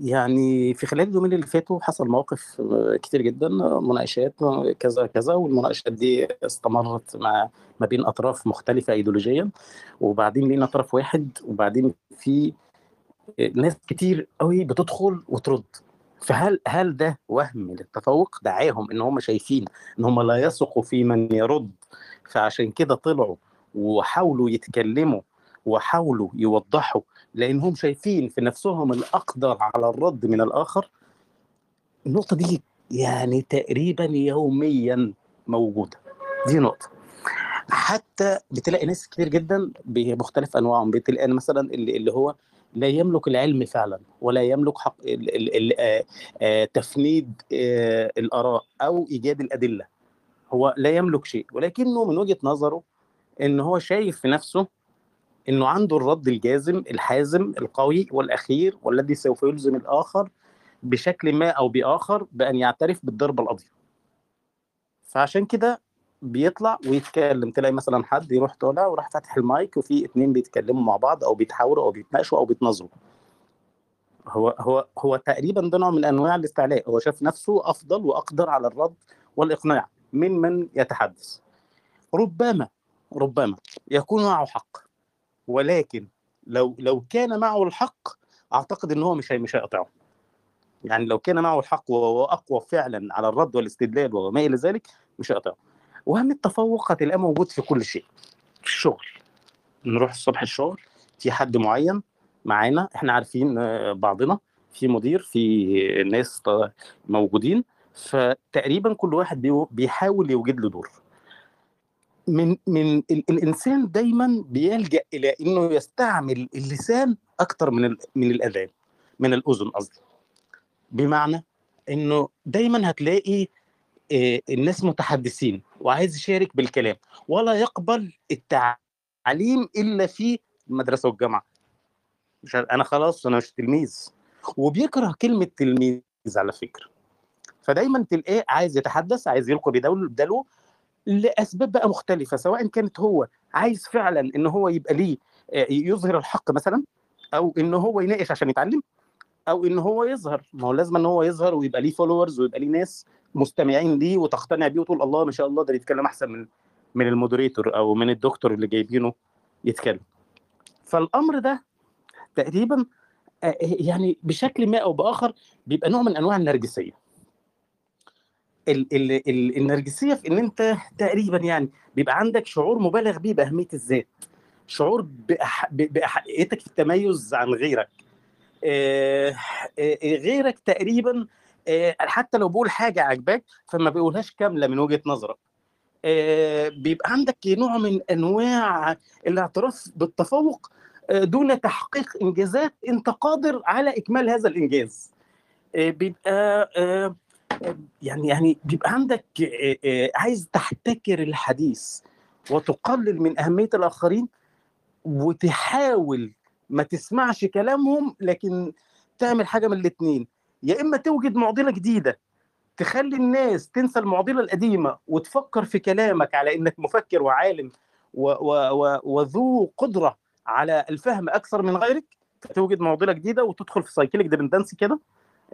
يعني في خلال اليومين اللي فاتوا حصل مواقف كتير جدا مناقشات كذا كذا والمناقشات دي استمرت مع ما بين أطراف مختلفة ايديولوجيا وبعدين لينا طرف واحد وبعدين في ناس كتير قوي بتدخل وترد. فهل هل ده وهم للتفوق؟ دعاهم إن هم شايفين إن هم لا يثقوا في من يرد. فعشان كده طلعوا وحاولوا يتكلموا وحاولوا يوضحوا لانهم شايفين في نفسهم الأقدر على الرد من الآخر. النقطة دي يعني تقريبا يوميا موجودة. دي نقطة. حتى بتلاقي ناس كتير جدا بمختلف أنواعهم. بتلاقي مثلا اللي, اللي هو لا يملك العلم فعلا ولا يملك حق ال ال ال آه، آه، تفنيد آه، الآراء أو إيجاد الأدلة. هو لا يملك شيء. ولكنه من وجهة نظره إن هو شايف في نفسه إنه عنده الرد الجازم الحازم القوي والأخير والذي سوف يلزم الآخر بشكل ما أو بآخر بأن يعترف بالضربة القاضيه فعشان كده بيطلع ويتكلم. تلاقي مثلا حد يروح طالع وراح فاتح المايك وفي اتنين بيتكلموا مع بعض أو بيتحاوروا أو بيتناقشوا أو بيتناظروا هو هو هو تقريبا ده نوع من أنواع الاستعلاء. هو شاف نفسه أفضل وأقدر على الرد والإقناع من من يتحدث. ربما ربما يكون معه حق. ولكن لو لو كان معه الحق أعتقد إن هو مش مش هيقطعه. يعني لو كان معه الحق وهو اقوى فعلا على الرد والاستدلال وما إلى ذلك مش هيقطعه. وهم التفوق هتلاقيه موجود في كل شيء. في الشغل. نروح الصبح الشغل في حد معين معانا إحنا عارفين آه، بعضنا في مدير في ناس موجودين فتقريبا كل واحد بيحاول يوجد له دور. من من الإنسان دايما بيلجأ إلى إنه يستعمل اللسان أكثر من من الأذان من الأذن قصدي. بمعنى إنه دايما هتلاقي آه، الناس متحدثين وعايز يشارك بالكلام ولا يقبل التعليم إلا في المدرسة والجامعة. مش أنا خلاص أنا مش تلميذ. وبيكره كلمة تلميذ على فكرة. فدايما تلاقيه عايز يتحدث عايز يلقي بدلو لأسباب بقى مختلفة سواء كانت هو عايز فعلا إن هو يبقى ليه آه، يظهر الحق مثلا أو إن هو يناقش عشان يتعلم أو إن هو يظهر. ما هو لازم إن هو يظهر ويبقى ليه فولورز ويبقى ليه ناس مستمعين ليه وتقتنع بيه وتقول الله ما شاء الله ده بيتكلم أحسن من من المودريتور أو من الدكتور اللي جايبينه يتكلم. فالأمر ده تقريبا آه، يعني بشكل ما أو بآخر بيبقى نوع من أنواع النرجسية. ال ال ال النرجسية في إن أنت تقريبا يعني بيبقى عندك شعور مبالغ بيه بأهمية الذات. شعور بأحقيتك في التميز عن غيرك. آه آه غيرك تقريبا آه حتى لو بقول حاجة عجباك فما بيقولهاش كاملة من وجهة نظرك. آه بيبقى عندك نوع من أنواع الاعتراف بالتفوق آه دون تحقيق إنجازات أنت قادر على إكمال هذا الإنجاز. آه بيبقى آه يعني يعني بيبقى عندك عايز تحتكر الحديث وتقلل من أهمية الآخرين وتحاول ما تسمعش كلامهم لكن تعمل حاجة من الاثنين يا إما توجد معضلة جديدة تخلي الناس تنسى المعضلة القديمة وتفكر في كلامك على إنك مفكر وعالم وذو قدرة على الفهم أكثر من غيرك فتوجد معضلة جديدة وتدخل في cyclic dependency كده.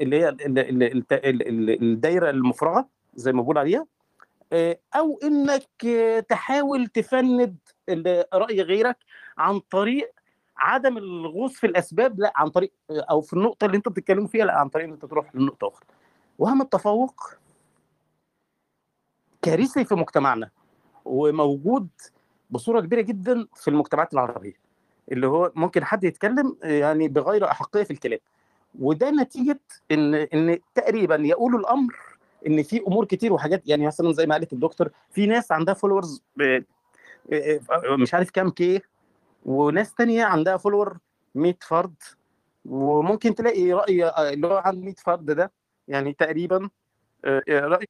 اللي هي ال- ال- ال- ال- الدايرة المفرغة زي ما بقول عليها آه، أو إنك آه، تحاول تفند رأي غيرك عن طريق عدم الغوص في الأسباب لا عن طريق آه، أو في النقطة اللي أنتوا بتتكلموا فيها لا عن طريق إن أنت تروح لنقطة أخرى. وهم التفوق كارثي في مجتمعنا وموجود بصورة كبيرة جدا في المجتمعات العربية. اللي هو ممكن حد يتكلم يعني بغير أحقية في الكلام. وده نتيجة إن إن تقريبا يقول الأمر إن في أمور كتير وحاجات يعني مثلا زي ما قالت الدكتور في ناس عندها followers مش عارف كام K وناس تانية عندها follower 100 فرد وممكن تلاقي رأي اللي هو عند 100 فرد ده يعني تقريبا آه، رأي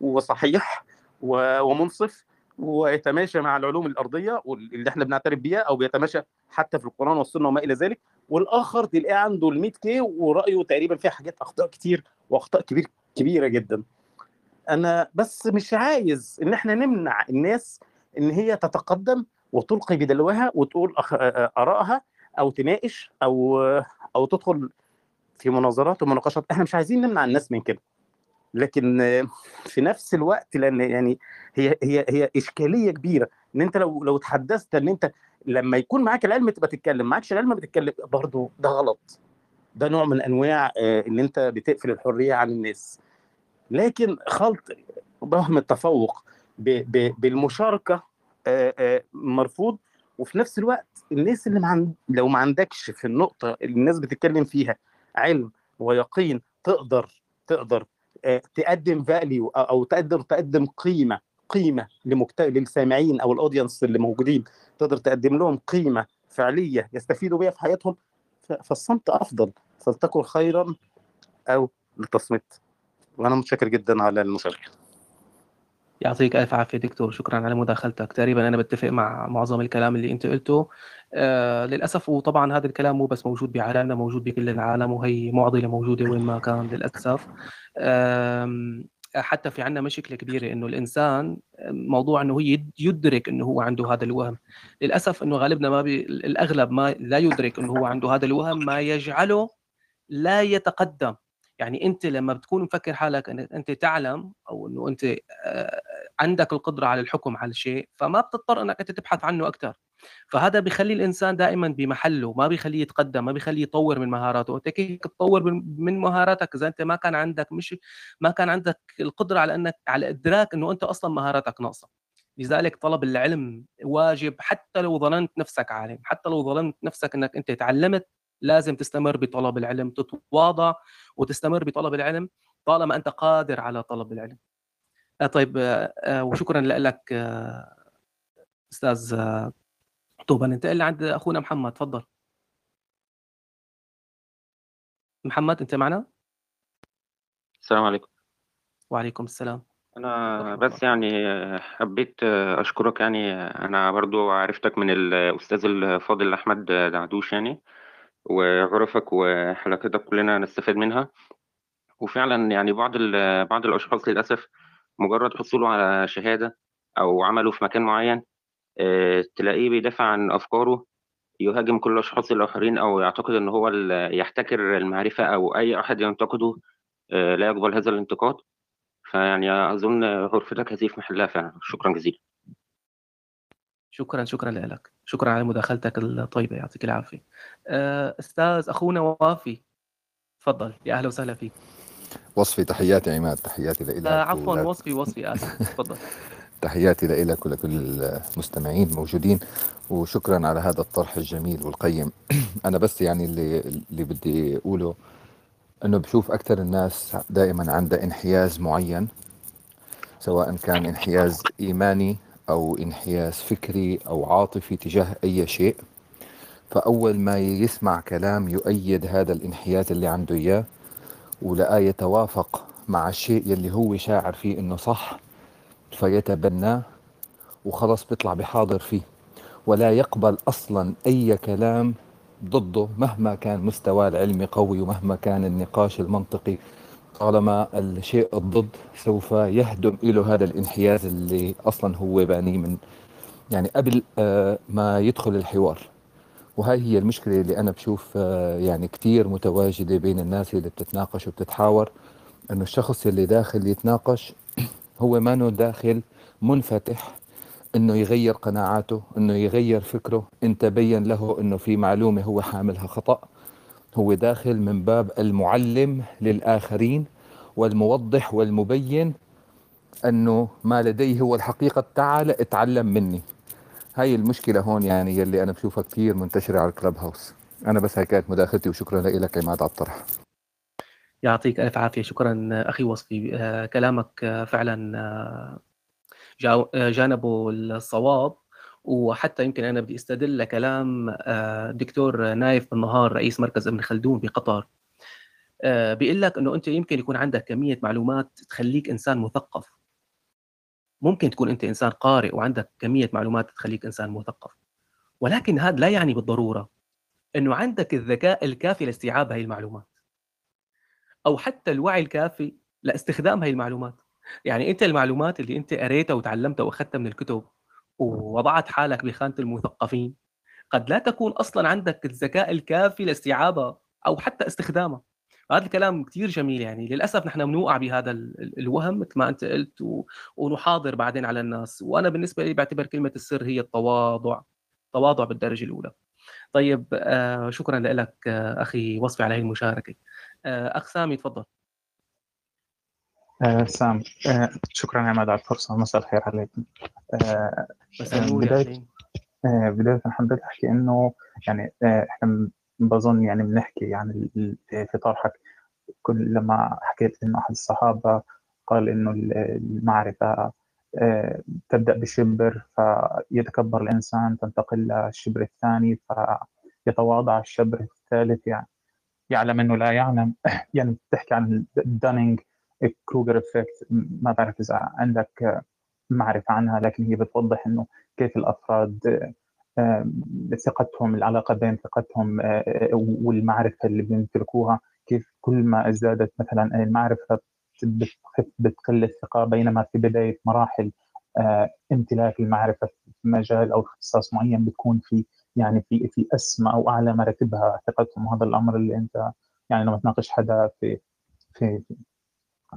وصحيح ومنصف. ويتماشى مع العلوم الأرضية واللي إحنا بنعترف بيها أو بيتماشى حتى في القرآن والسنة وما إلى ذلك. والآخر تلاقيه عنده ال 100 كي ورأيه تقريبا فيها حاجات أخطاء كتير وأخطاء كبير كبيرة جدا. أنا بس مش عايز إن إحنا نمنع الناس إن هي تتقدم وتلقي بدلوها وتقول. آرائها أو تناقش أو أو تدخل في مناظرات ومناقشات. إحنا مش عايزين نمنع الناس من كده. لكن في نفس الوقت لأن يعني هي هي هي إشكالية كبيرة إن أنت لو لو تحدثت إن أنت لما يكون معاك العلم تبقى تتكلم معكش العلم بتتكلم برضه ده غلط. ده نوع من أنواع آه، إن أنت بتقفل الحرية عن الناس. لكن خلط وهم التفوق بالمشاركة آه، آه، مرفوض. وفي نفس الوقت الناس اللي معن... لو ما عندكش في النقطة اللي الناس بتتكلم فيها علم ويقين تقدر تقدر تقدم value أو تقدر تقدم قيمة قيمة لمكت... للسامعين أو ال audience اللي موجودين. تقدر تقدم لهم قيمة فعلية يستفيدوا بيها في حياتهم فالصمت أفضل. فلتكن خيرا أو لتصمت. وأنا متشكر جدا على المشاركة. يعطيك ألف عافية دكتور شكرا على مداخلتك. تقريبا أنا بتفق مع معظم الكلام اللي أنت قلته. آه للأسف وطبعا هذا الكلام مو بس موجود بعالمنا موجود بكل العالم وهي معضلة موجودة وين ما كان للأسف. آم، حتى في عندنا مشكلة كبيرة إنه الإنسان موضوع إنه هو يد- يدرك إنه هو عنده هذا الوهم. للأسف إنه غالبنا ما بي الأغلب ما لا يدرك إنه هو عنده هذا الوهم ما يجعله لا يتقدم. يعني أنت لما بتكون مفكر حالك انك أنت تعلم أو إنه أنت آه، عندك القدرة على الحكم على الشيء فما بتضطر إنك أنت تبحث عنه أكثر فهذا بيخلي الإنسان دائما بمحله ما بيخليه يتقدم ما بيخليه يطور من مهاراته. أنت كيف تطور من مهاراتك؟ إذا أنت ما كان عندك مش ما كان عندك القدرة على إنك على إدراك إنه أنت أصلا مهاراتك ناقصة. لذلك طلب العلم واجب حتى لو ظننت نفسك عالم حتى لو ظننت نفسك إنك أنت تعلمت لازم تستمر بطلب العلم تتواضع وتستمر بطلب العلم طالما أنت قادر على طلب العلم. طيب آه آه وشكرا لك آه أستاذ آه طوبى. ننتقل لعند أخونا محمد تفضل. محمد أنت معنا؟ السلام عليكم. وعليكم السلام. أنا بس يعني حبيت أشكرك يعني. أنا برضو عرفتك من الأستاذ الفاضل أحمد دعدوش يعني وعرفك وحلقتك كلنا نستفاد منها. وفعلا يعني بعض بعض الأشخاص للأسف مجرد حصوله على شهادة أو عمله في مكان معين آه، تلاقيه بيدافع عن أفكاره يهاجم كل الاشخاص الآخرين أو يعتقد إن هو يحتكر المعرفة أو أي أحد ينتقده آه، لا يقبل هذا الانتقاد. فيعني أظن غرفتك هذه في محلها فعلا. شكرا جزيلا. شكرا شكرا لك. شكرا على مداخلتك الطيبة يعطيك العافية. آه، أستاذ أخونا وافي تفضل. يا أهلا وسهلا فيك. وصفي. تحياتي عماد. تحياتي لك. آه، عفوا وصفي وصفي آسف. تفضل. تحياتي لك ولكل المستمعين الموجودين. وشكرا على هذا الطرح الجميل والقيم. أنا بس يعني اللي اللي بدي أقوله إنه بشوف أكثر الناس دائما عندها انحياز معين سواء كان انحياز إيماني أو انحياز فكري أو عاطفي تجاه أي شيء. فأول ما يسمع كلام يؤيد هذا الانحياز اللي عنده إياه ولا يتوافق مع الشيء يلي هو شاعر فيه إنه صح فيتبناه وخلص بيطلع بحاضر فيه. ولا يقبل أصلا أي كلام ضده مهما كان مستواه العلمي قوي ومهما كان النقاش المنطقي. طالما الشيء الضد سوف يهدم له هذا الانحياز اللي أصلا هو بانيه من يعني قبل آه، ما يدخل الحوار. وهاي هي المشكلة اللي أنا بشوف آه، يعني كتير متواجدة بين الناس اللي بتتناقش وبتتحاور إنه الشخص اللي داخل يتناقش هو ما داخل منفتح إنه يغير قناعاته إنه يغير فكره انت بين له إنه في معلومة هو حاملها خطأ. هو داخل من باب المعلم للآخرين والموضح والمبين إنه ما لديه هو الحقيقة تعال اتعلم مني. هاي المشكلة هون يعني يلي أنا بشوفها كثير منتشرة على الكلب هاوس أنا بس هيك كانت مداخلتي وشكرا لك عماد على الطرح. يعطيك ألف عافية. شكرا أخي وصفي. آه، كلامك آه، فعلا آه، جانبه الصواب. وحتى يمكن أنا بدي أستدل لكلام دكتور نايف النهار رئيس مركز ابن خلدون بقطر بيقول لك إنه أنت يمكن يكون عندك كمية معلومات تخليك إنسان مثقف. ممكن تكون أنت إنسان قارئ وعندك كمية معلومات تخليك إنسان مثقف. ولكن هذا لا يعني بالضرورة إنه عندك الذكاء الكافي لاستيعاب هذه المعلومات. أو حتى الوعي الكافي لاستخدام هذه المعلومات. يعني أنت المعلومات اللي أنت قريتها وتعلمتها وأخذتها من الكتب ووضعت حالك بخانة المثقفين قد لا تكون أصلا عندك الذكاء الكافي لاستيعابها أو حتى استخدامها. هذا الكلام كثير جميل يعني. للأسف نحن بنوقع بهذا الوهم مثل ما أنت قلت و... ونحاضر بعدين على الناس. وأنا بالنسبة لي بعتبر كلمة السر هي التواضع تواضع بالدرجة الأولى. طيب آه شكرا لك آه أخي وصفي على هذه المشاركة. آه أخ سامي تفضل. آه سام آه شكرا عماد على الفرصة. مساء الخير عليكم. آه بداية آه بداية حبيت أحكي إنه يعني آه إحنا بظن يعني بنحكي يعني في طرحك كل لما حكيت إنه أحد الصحابة قال إنه المعرفة آه تبدأ بشبر فيتكبر الإنسان تنتقل للشبر الثاني فيتواضع الشبر الثالث يعني. يعلم إنه لا يعلم. يعني بتحكي عن دانينج كروجر effect ما بعرف إذا عندك معرفة عنها لكن هي بتوضح إنه كيف الأفراد ثقتهم العلاقة بين ثقتهم آه، والمعرفة اللي بيمتلكوها كيف كل ما ازدادت مثلا المعرفة بتقل الثقة بينما في بداية مراحل آه، امتلاك المعرفة في مجال أو اختصاص معين بتكون في يعني في في أسمى أو أعلى مراتبها ثقتهم. وهذا الأمر اللي أنت يعني لما تناقش حدا في في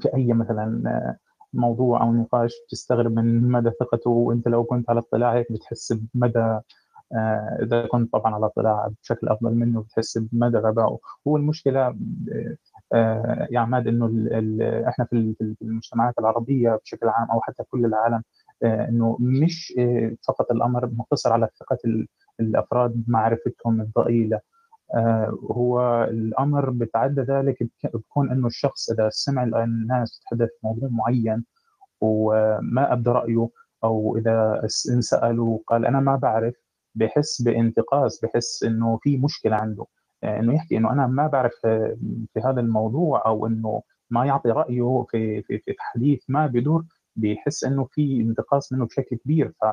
في أي مثلا موضوع أو نقاش تستغرب من مدى ثقته وأنت لو كنت على اطلاع هيك بتحس بمدى آه، إذا كنت طبعا على اطلاع بشكل أفضل منه بتحس بمدى غبائه. هو المشكلة آه، يا عماد إنه إحنا في المجتمعات العربية بشكل عام أو حتى كل العالم آه، إنه مش فقط الأمر مقتصر على ثقة الأفراد معرفتهم الضئيلة. آه، هو الأمر بتعدى ذلك بكون إنه الشخص إذا سمع الناس تتحدث موضوع معين وما أبدى رأيه أو إذا سالوا قال أنا ما بعرف بحس بانتقاص بحس إنه في مشكلة عنده. آه، إنه يحكي إنه أنا ما بعرف في هذا الموضوع أو إنه ما يعطي رأيه في في في حديث ما بدور بيحس إنه في انتقاص منه بشكل كبير. ف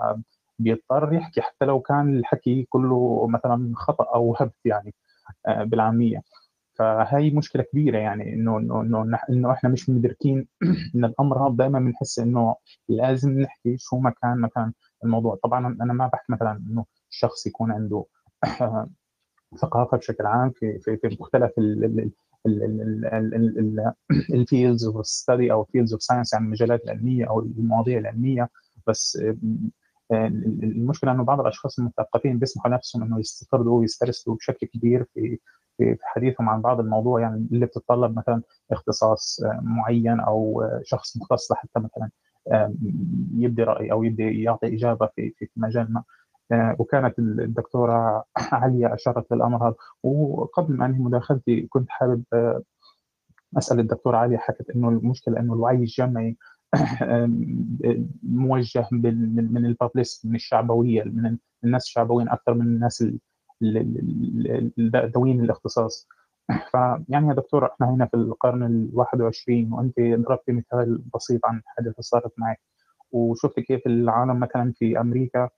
بيضطر يحكي حتى لو كان الحكي كله مثلا خطأ أو هبت يعني آه، بالعامية. فهي مشكلة كبيرة يعني إنه إنه إنه إحنا مش مدركين إن الأمر هذا دائما بنحس إنه لازم نحكي شو مكان مكان الموضوع. طبعا أنا ما بحكي مثلا إنه الشخص يكون عنده ثقافه بشكل عام في في, في مختلف ال fields of study أو fields of science يعني المجالات العلميه أو المواضيع العلميه بس المشكلة انه بعض الاشخاص المثقفين بيسمحوا نفسهم انه يستطردوا ويسترسلوا بشكل كبير في في حديثهم عن بعض الموضوع يعني اللي بتتطلب مثلا اختصاص معين أو شخص مختص لحتى مثلا يبدي راي أو يبدي يعطي اجابه في في مجال ما وكانت الدكتورة عليا أشارت للامر هذا وقبل ما أنهي مداخلتي كنت حابب أسأل الدكتورة عليا حكت إنه المشكلة إنه الوعي الجمعي موجه من البابليست من الشعبوية من الناس الشعبويين أكثر من الناس ذوين الاختصاص فيعني يا دكتور إحنا هنا في القرن ال 21 وأنت ضربت مثال بسيط عن حادثه صارت معك. وشفت كيف العالم مثلا في أمريكا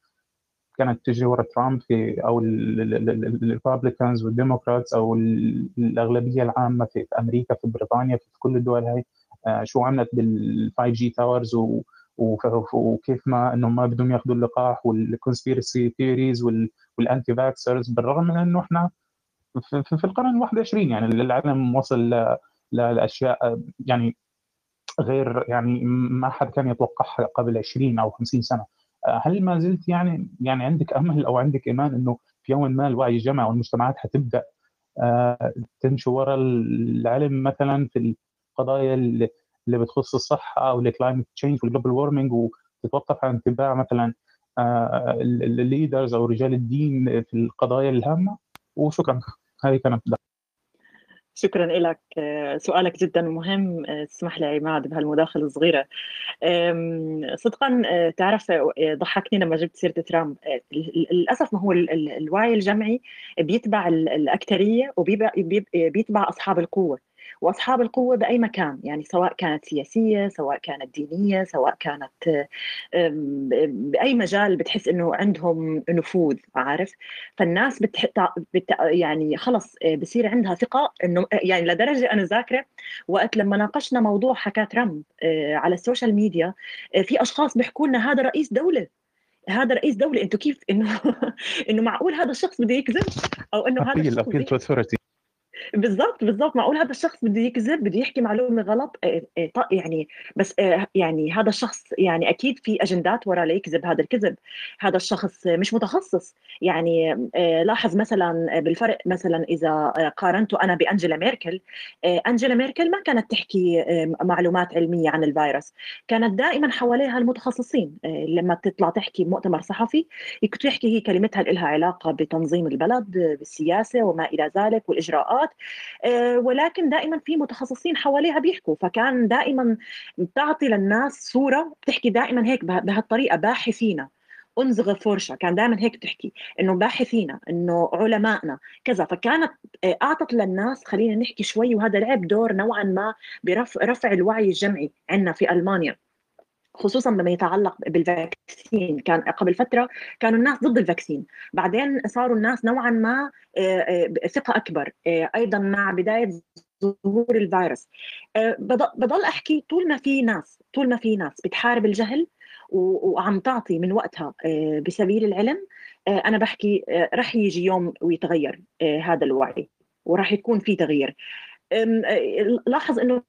كانت تجري ورا ترامب في أو ال Republicans وال Democrats أو الأغلبية العامة في أمريكا في بريطانيا في كل الدول هاي آه، شو عملت بال 5 G towers وكيف ما إنهم ما بدهم ياخذوا اللقاح وال conspiracy theories وال anti-vaxxers بالرغم من إنه إحنا في القرن ال 21 يعني العالم وصل لأشياء يعني غير يعني ما حد كان يتوقعها قبل 20 أو 50 سنة. هل ما زلت يعني يعني عندك أمل أو عندك إيمان إنه في يوم ما الوعي الجمعي والمجتمعات حتبدأ آه، تمشي ورا العلم مثلا في القضايا اللي بتخص الصحة أو ال climate change وال global warming وتتوقف عن اتباع مثلا الليدرز أو رجال الدين في القضايا الهامة؟ وشكرا هذه كانت شكرا لك سؤالك جدا مهم. تسمح لي عماد بهالمداخلة الصغيرة. صدقا تعرف ضحكني لما جبت سيرة ترامب. للأسف ما هو الوعي الجمعي بيتبع الاكثريه وبيتبع أصحاب القوة. وأصحاب القوة بأي مكان يعني سواء كانت سياسية سواء كانت دينية سواء كانت بأي مجال بتحس إنه عندهم نفوذ عارف؟ فالناس بتح... بت... يعني خلص بصير عندها ثقة إنه يعني لدرجة أنا ذاكرة وقت لما ناقشنا موضوع حكى ترامب آه، على ال social media آه، في أشخاص بيحكوا لنا هذا رئيس دولة هذا رئيس دولة أنتم كيف إنه إنه معقول هذا الشخص بده يكذب؟ أو إنه هذا الشخص بالضبط بالضبط. معقول هذا الشخص بده يكذب بده يحكي معلومة غلط؟ إيه، إيه، يعني بس يعني هذا الشخص يعني أكيد في أجندات وراء ليكذب هذا الكذب. هذا الشخص مش متخصص. يعني لاحظ مثلا بالفرق مثلا إذا قارنته أنا بانجela ميركل انجela ميركل ما كانت تحكي معلومات علمية عن الفيروس. كانت دائما حواليها المتخصصين. لما تطلع تحكي بمؤتمر صحفي تحكي هي كلمتها لها علاقة بتنظيم البلد بالسياسة وما إلى ذلك والإجراءات. آه، ولكن دائما في متخصصين حواليها بيحكوا. فكان دائما بتعطي للناس صورة بتحكي دائما هيك بهالطريقة باحثين. unsere Forscher كان دائما هيك تحكي إنه باحثين إنه علمائنا كذا. فكانت آه، أعطت للناس خلينا نحكي شوي وهذا لعب دور نوعا ما برفع الوعي الجمعي عندنا في ألمانيا. خصوصا بما يتعلق بال vaccine. كان قبل فترة كانوا الناس ضد ال vaccine. بعدين صاروا الناس نوعا ما آه، آه، ثقة أكبر آه، أيضا مع بداية ظهور الفيروس. بضل أحكي طول ما في ناس طول ما في ناس بتحارب الجهل وعم تعطي من وقتها بسبيل العلم أنا بحكي رح يجي يوم ويتغير هذا الوعي وراح يكون في تغيير. لاحظ إنه